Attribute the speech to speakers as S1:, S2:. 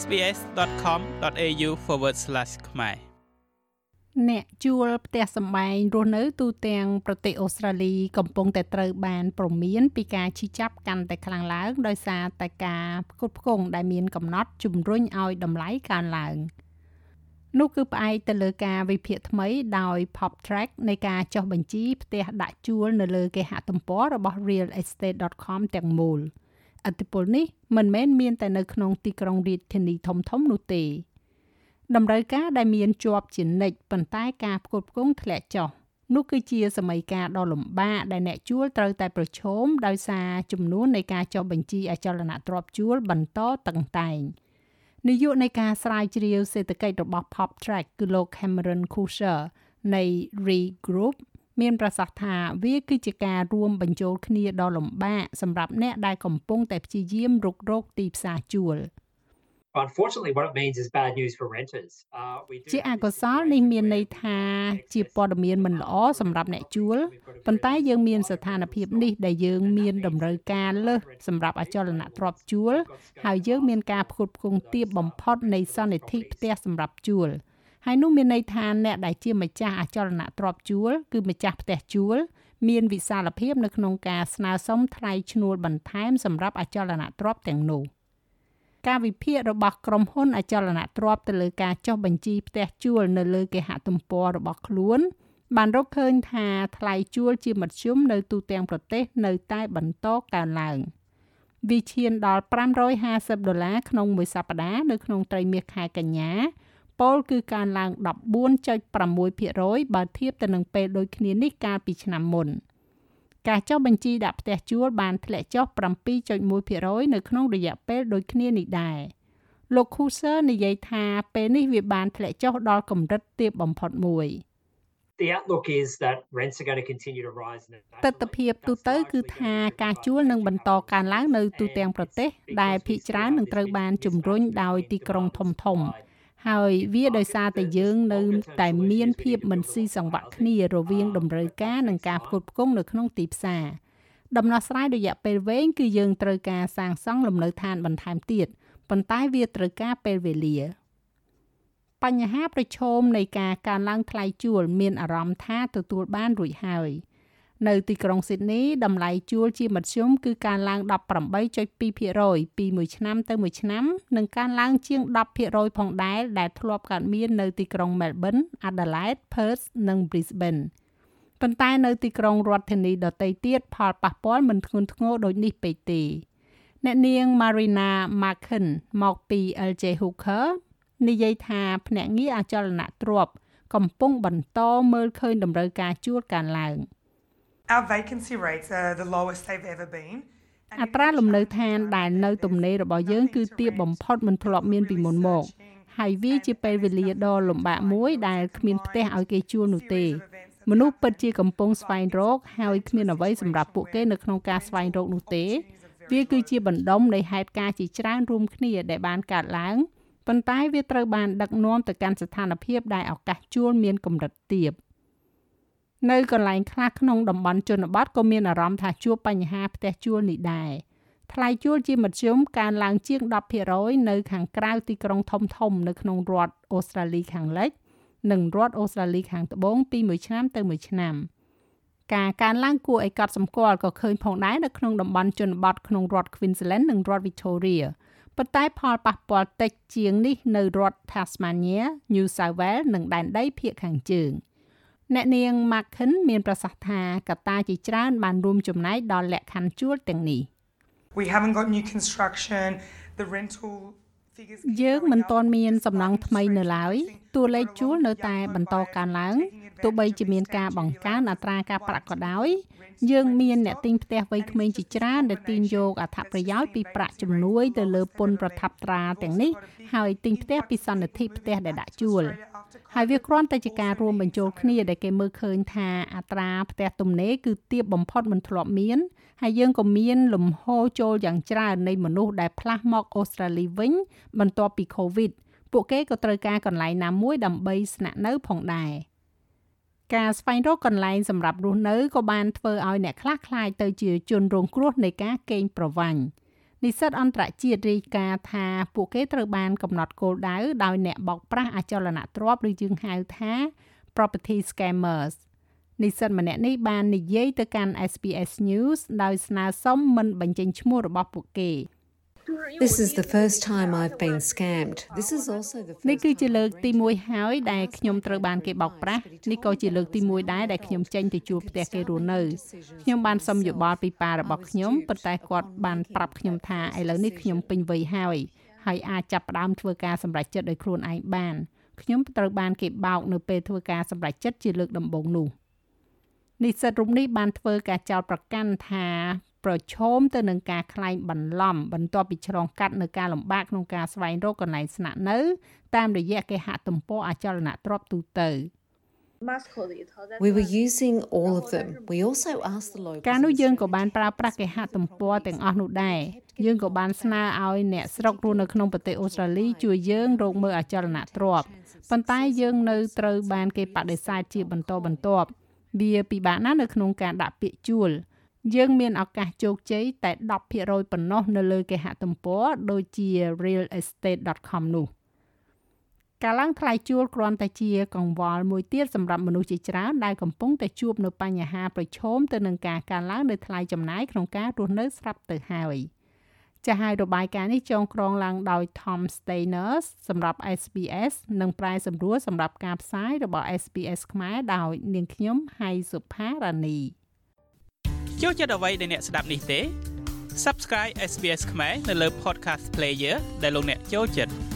S1: sbs.com.au/ ខ្មែរ
S2: អ្នកជួលផ្ទះសម្បែងរស់នៅទូទាំងប្រទេសអូស្ត្រាលី កំពុងតែត្រូវបានព្រមាន ពីការឈឺចាប់កាន់តែខ្លាំងឡើងដោយសារតែការផ្គត់ផ្គង់ដែលមានកំណត់ជំរុញឲ្យតម្លៃកើនឡើងនោះគឺផ្អែកទៅលើការវិភាគថ្មីដោយ PopTrack នៃការចុះបញ្ជីផ្ទះដាក់ជួលនៅលើគេហទំព័ររបស់ realestate.com ទាំងមូល អតិពលនេះមិនមែនមានតែនៅក្នុងទីក្រុងរាជធានីធំៗនោះទេតម្រូវការដែលមានជាប់ជានិច្ចប៉ុន្តែការផ្គត់ផ្គង់ធ្លាក់ចុះនោះគឺជាសម័យកាលដ៏លំបាកដែលអ្នកជួលត្រូវតែប្រឈមដោយសារចំនួននៃការចុះបញ្ជីអចលនទ្រព្យជួលបន្តតឹងតែងនាយកនៃការស្រាវជ្រាវសេដ្ឋកិច្ចរបស់ PopTrack គឺលោក Cameron Kusher នៃ Re Group មានប្រសាសន៍ថាវាគឺជាការរួមបញ្ចូលគ្នាដ៏លំបាកសម្រាប់អ្នកដែលកំពុងតែព្យាយាមរុករកទីផ្សារជួល។
S3: unfortunately what it means is bad news for renters
S2: ជាអកុសលនេះមានន័យថាជាព័ត៌មានមិនល្អសម្រាប់អ្នកជួលប៉ុន្តែយើងមានស្ថានភាពនេះដែលយើងមានតម្រូវការលើសសម្រាប់អចលនទ្រព្យជួលហើយយើងមានការផ្គត់ផ្គង់ទាបបំផុតនៃសន្និធិផ្ទះសម្រាប់ជួល ហើយនោះមានន័យថាអ្នកដែលជាម្ចាស់អចលនទ្រព្យជួល គឺម្ចាស់ផ្ទះជួល មានវិសាលភាពនៅក្នុងការស្នើសុំថ្លៃឈ្នួលបន្ថែមសម្រាប់អចលនទ្រព្យទាំងនោះ។ការវិភាគរបស់ក្រុមហ៊ុនអចលនទ្រព្យទៅលើការចុះបញ្ជីផ្ទះជួលនៅលើគេហទំព័ររបស់ខ្លួនបានរកឃើញថាថ្លៃជួលជាមធ្យមនៅទូទាំងប្រទេសនៅតែបន្តកើនឡើងវាឈានដល់550ដុល្លារក្នុងមួយសប្តាហ៍នៅក្នុងត្រីមាសខែកញ្ញា ពោលគឺកើនឡើង14.6%បើធៀបទៅនឹងពេលដូចគ្នានេះកាលពីឆ្នាំមុន។ការចុះបញ្ជីដាក់ផ្ទះជួលបានធ្លាក់ចុះ7.1%នៅក្នុងរយៈពេលដូចគ្នានេះដែរលោក Kuser និយាយថាពេលនេះវាបានធ្លាក់ចុះដល់កម្រិតទាបបំផុតមួយ
S3: The outlook is that rents are going to continue to rise
S2: ទស្សនវិជ្ជាទូទៅគឺថាការជួលនឹងបន្តកើនឡើងនៅទូទាំងប្រទេសដែលភាគច្រើននឹងត្រូវបានជំរុញដោយទីក្រុងធំធំ ហើយវាដោយសារតែយើងនៅតែមានភាពមិនស៊ីសង្វាក់គ្នារវាងតម្រូវការនិងការផ្គត់ផ្គង់នៅក្នុងទីផ្សារដំណោះស្រាយរយៈពេលវែងគឺយើងត្រូវការសាងសង់លំនៅឋានបន្ថែមទៀតប៉ុន្តែវាត្រូវការពេលវេលាបញ្ហាប្រឈមនៃការកើនឡើងថ្លៃជួលមានអារម្មណ៍ថាទទួលបានរួចហើយ។ នៅទីក្រុងស៊ីដនីតម្លៃជួលជាមធ្យមគឺកើនឡើង18.2%ពីមួយឆ្នាំទៅមួយឆ្នាំនិងកើនឡើងជាង10%ផងដែរដែលធ្លាប់កើតមាននៅទីក្រុង Melbourne, Adelaide, Perth និង Brisbane ប៉ុន្តែនៅទីក្រុងរដ្ឋធានីដទៃទៀតផលប៉ះពាល់មិនធ្ងន់ធ្ងរដូចនេះពេកទេអ្នកនាង Marina Markin មកពី LJ Hooker និយាយថាភ្នាក់ងារអចលនទ្រព្យកំពុងបន្តមើលឃើញតម្រូវការជួលកើនឡើង។
S4: Our vacancy rates are the lowest they've ever been.
S2: អត្រាលំនៅឋានដែលនៅទំនេររបស់យើងគឺទាបបំផុតមិនធ្លាប់មានពីមុនមកហើយវាជាពេលវេលាដ៏លំបាកមួយដែលគ្មានផ្ទះឲ្យគេជួលនោះទេមនុស្សពិតជាកំពុងស្វែងរកហើយគ្មានអ្វីសម្រាប់ពួកគេនៅក្នុងការស្វែងរកនោះទេ វាគឺជាបណ្ដុំនៃហេតុការណ៍ជាច្រើនរួមគ្នាដែលបានកើតឡើងប៉ុន្តែវាត្រូវបានដឹកនាំទៅកាន់ស្ថានភាពដែលឱកាសជួលមានកម្រិតទាប។ នៅកន្លែងខ្លះក្នុងតំបន់ជនបទក៏មានអារម្មណ៍ថាជួបបញ្ហាផ្ទះជួលនេះដែរថ្លៃជួលជាមធ្យមកើនឡើងជាង10%នៅខាងក្រៅទីក្រុងធំៗនៅក្នុងរដ្ឋអូស្ត្រាលីខាងលិច និងរដ្ឋអូស្ត្រាលីខាងត្បូងពីមួយឆ្នាំទៅមួយឆ្នាំការកើនឡើងគួរឲ្យកត់សម្គាល់ក៏ឃើញផងដែរនៅក្នុងតំបន់ជនបទក្នុងរដ្ឋ Queensland និងរដ្ឋ Victoria ប៉ុន្តែផលប៉ះពាល់តិចជាងនេះនៅរដ្ឋ Tasmania, New South Wales និងដែនដីភាគខាងជើង។ អ្នកនាង Markin មានប្រសាសន៍ថាកត្តាជាច្រើនបានរួមចំណែកដល់លក្ខខណ្ឌជួលទាំងនេះ
S4: We haven't got new construction the rental
S2: យើងមិនទាន់មានសំណង់ថ្មីនៅឡើយតួលេខជួលនៅតែបន្តកើនឡើងទោះបីជាមានការបង្កើនអត្រាការប្រាក់ក៏ដោយយើងមានអ្នកទិញផ្ទះវ័យក្មេងជាច្រើនដែលទាញយកអត្ថប្រយោជន៍ពីប្រាក់ជំនួយទៅលើពន្ធប្រថាប់ត្រាទាំងនេះហើយទិញផ្ទះពីសន្និធិផ្ទះដែលដាក់ជួលហើយវាគ្រាន់តែជាការរួមបញ្ចូលគ្នាដែលគេមើលឃើញថាអត្រាផ្ទះទំនេរគឺទាបបំផុតមិនធ្លាប់មានហើយយើងក៏មានលំហូរចូលយ៉ាងច្រើននៃមនុស្សដែលផ្លាស់មកអូស្ត្រាលីវិញ បន្ទាប់ពី COVID ពួកគេក៏ត្រូវការកន្លែងណាមួយដើម្បីស្នាក់នៅផងដែរការស្វែងរកកន្លែងសម្រាប់រស់នៅក៏បានធ្វើឲ្យអ្នកខ្លះខ្លាចទៅជាជនរងគ្រោះនៃការកេងប្រវ័ញ្ចនិស្សិតអន្តរជាតិរាយការណ៍ថាពួកគេត្រូវបានកំណត់គោលដៅដោយអ្នកបោកប្រាស់អចលនទ្រព្យឬយើងហៅថា property scammers និស្សិតម្នាក់នេះបាននិយាយទៅកាន់ SBS News ដោយស្នើសុំមិនបញ្ចេញឈ្មោះរបស់ពួកគេ
S5: This is the first time I've been scammed. This is also the
S2: នេះ
S5: first
S2: គឺជាលើកទី1ហើយដែលខ្ញុំត្រូវបានគេបោកប្រាស់នេះក៏ជាលើកទី1ដែរដែលខ្ញុំចេញទៅជួបផ្ទះគេរស់នៅខ្ញុំបានសុំយោបល់ពីប៉ារបស់ខ្ញុំប៉ុន្តែគាត់បានប្រាប់ខ្ញុំថាឥឡូវនេះខ្ញុំពេញវ័យហើយហើយអាចចាប់ផ្ដើមធ្វើការសម្រេចចិត្តដោយខ្លួនឯងបានខ្ញុំត្រូវបានគេបោកនៅពេលធ្វើការសម្រេចចិត្តជាលើកដំបូងនោះ និស្សិតរូបនេះបានធ្វើការចោទប្រកាន់ថាប្រឈមទៅនឹងការក្លែងបន្លំបន្ទាប់ពីឆ្លងកាត់នៅការលំបាកក្នុងការស្វែងរកកន្លែងស្នាក់នៅតាមរយៈគេហទំព័រអចលនទ្រព្យទូទៅ
S5: We were using all of them. We also asked the locals.
S2: ការនោះយើងក៏បានប្រើប្រាស់គេហទំព័រទាំងអស់នោះដែរយើងក៏បានស្នើឲ្យអ្នកស្រុករស់នៅក្នុងប្រទេសអូស្ត្រាលីជួយយើងរកមើលអចលនទ្រព្យប៉ុន្តែយើងនៅត្រូវបានគេបដិសេធជាបន្តបន្ទាប់ វាពិបាកណាស់នៅក្នុងការដាក់ពាក្យជួលយើងមានឱកាសជោគជ័យតែ10%ប៉ុណ្ណោះនៅលើគេហទំព័រដូចជា realestate.com នោះការឡើងថ្លៃជួលគ្រាន់តែជាកង្វល់មួយទៀតសម្រាប់មនុស្សជាច្រើនដែលកំពុងតែជួបនៅបញ្ហាប្រឈមទៅនឹងការកើនឡើងនៃថ្លៃចំណាយក្នុងការរស់នៅស្រាប់ទៅហើយ ចាស់ហើយរបាយការណ៍នេះចងក្រងឡើងដោយ Tom Stainers សម្រាប់ SBS និងប្រែសម្រួលសម្រាប់ការផ្សាយរបស់ SBS ខ្មែរដោយនាងខ្ញុំហៃសុផារ៉ានី
S1: ចូលចិត្តអ្វីដែលអ្នកស្ដាប់នេះទេ Subscribe SBS ខ្មែរនៅលើ Podcast Player ដែលលោកអ្នកចូលចិត្ត